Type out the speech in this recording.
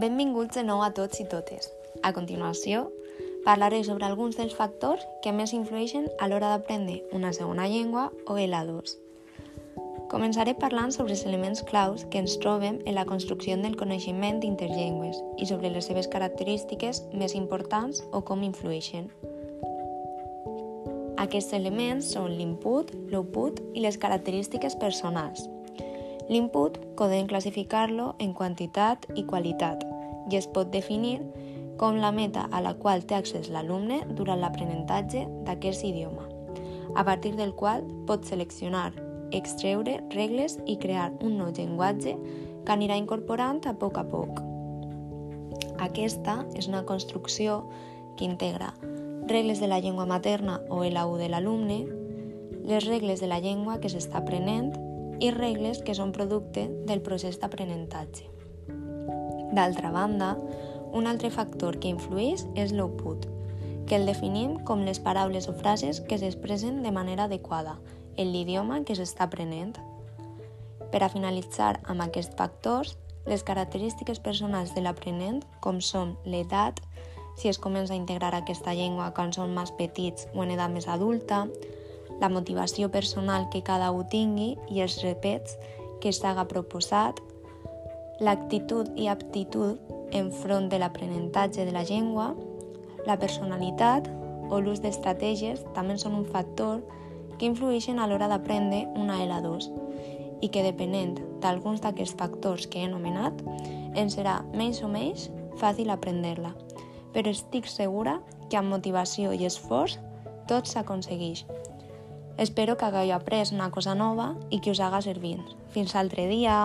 Benvinguts de nou a tots i totes. A continuació, parlaré sobre alguns dels factors que més influeixen a l'hora d'aprendre una segona llengua o ELA2. Començaré parlant sobre els elements claus que ens trobem en la construcció del coneixement d'interllengües i sobre les seves característiques més importants o com influeixen. Aquests elements són l'input, l'output i les característiques personals. L'input podem classificar-lo en quantitat i qualitat i es pot definir com la meta a la qual té accés l'alumne durant l'aprenentatge d'aquest idioma, a partir del qual pot seleccionar, extreure regles i crear un nou llenguatge que anirà incorporant a poc a poc. Aquesta és una construcció que integra regles de la llengua materna o LAU de l'alumne, les regles de la llengua que s'està aprenent i regles que són producte del procés d'aprenentatge. D'altra banda, un altre factor que influeix és l'output, que el definim com les paraules o frases que s'expressen de manera adequada en l'idioma que s'està aprenent. Per a finalitzar amb aquests factors, les característiques personals de l'aprenent, com són l'edat, si es comença a integrar aquesta llengua quan són més petits o en edat més adulta, la motivació personal que cada un tingui i els repets que s'haga proposat, l'actitud i aptitud enfront de l'aprenentatge de la llengua, la personalitat o l'ús d'estratègies també són un factor que influeixen a l'hora d'aprendre una L2 i que depenent d'alguns d'aquests factors que he anomenat, ens serà més o menys fàcil aprendre-la. Però estic segura que amb motivació i esforç tot s'aconsegueix. Espero que hagueu après una cosa nova i que us haga servit. Fins altre dia!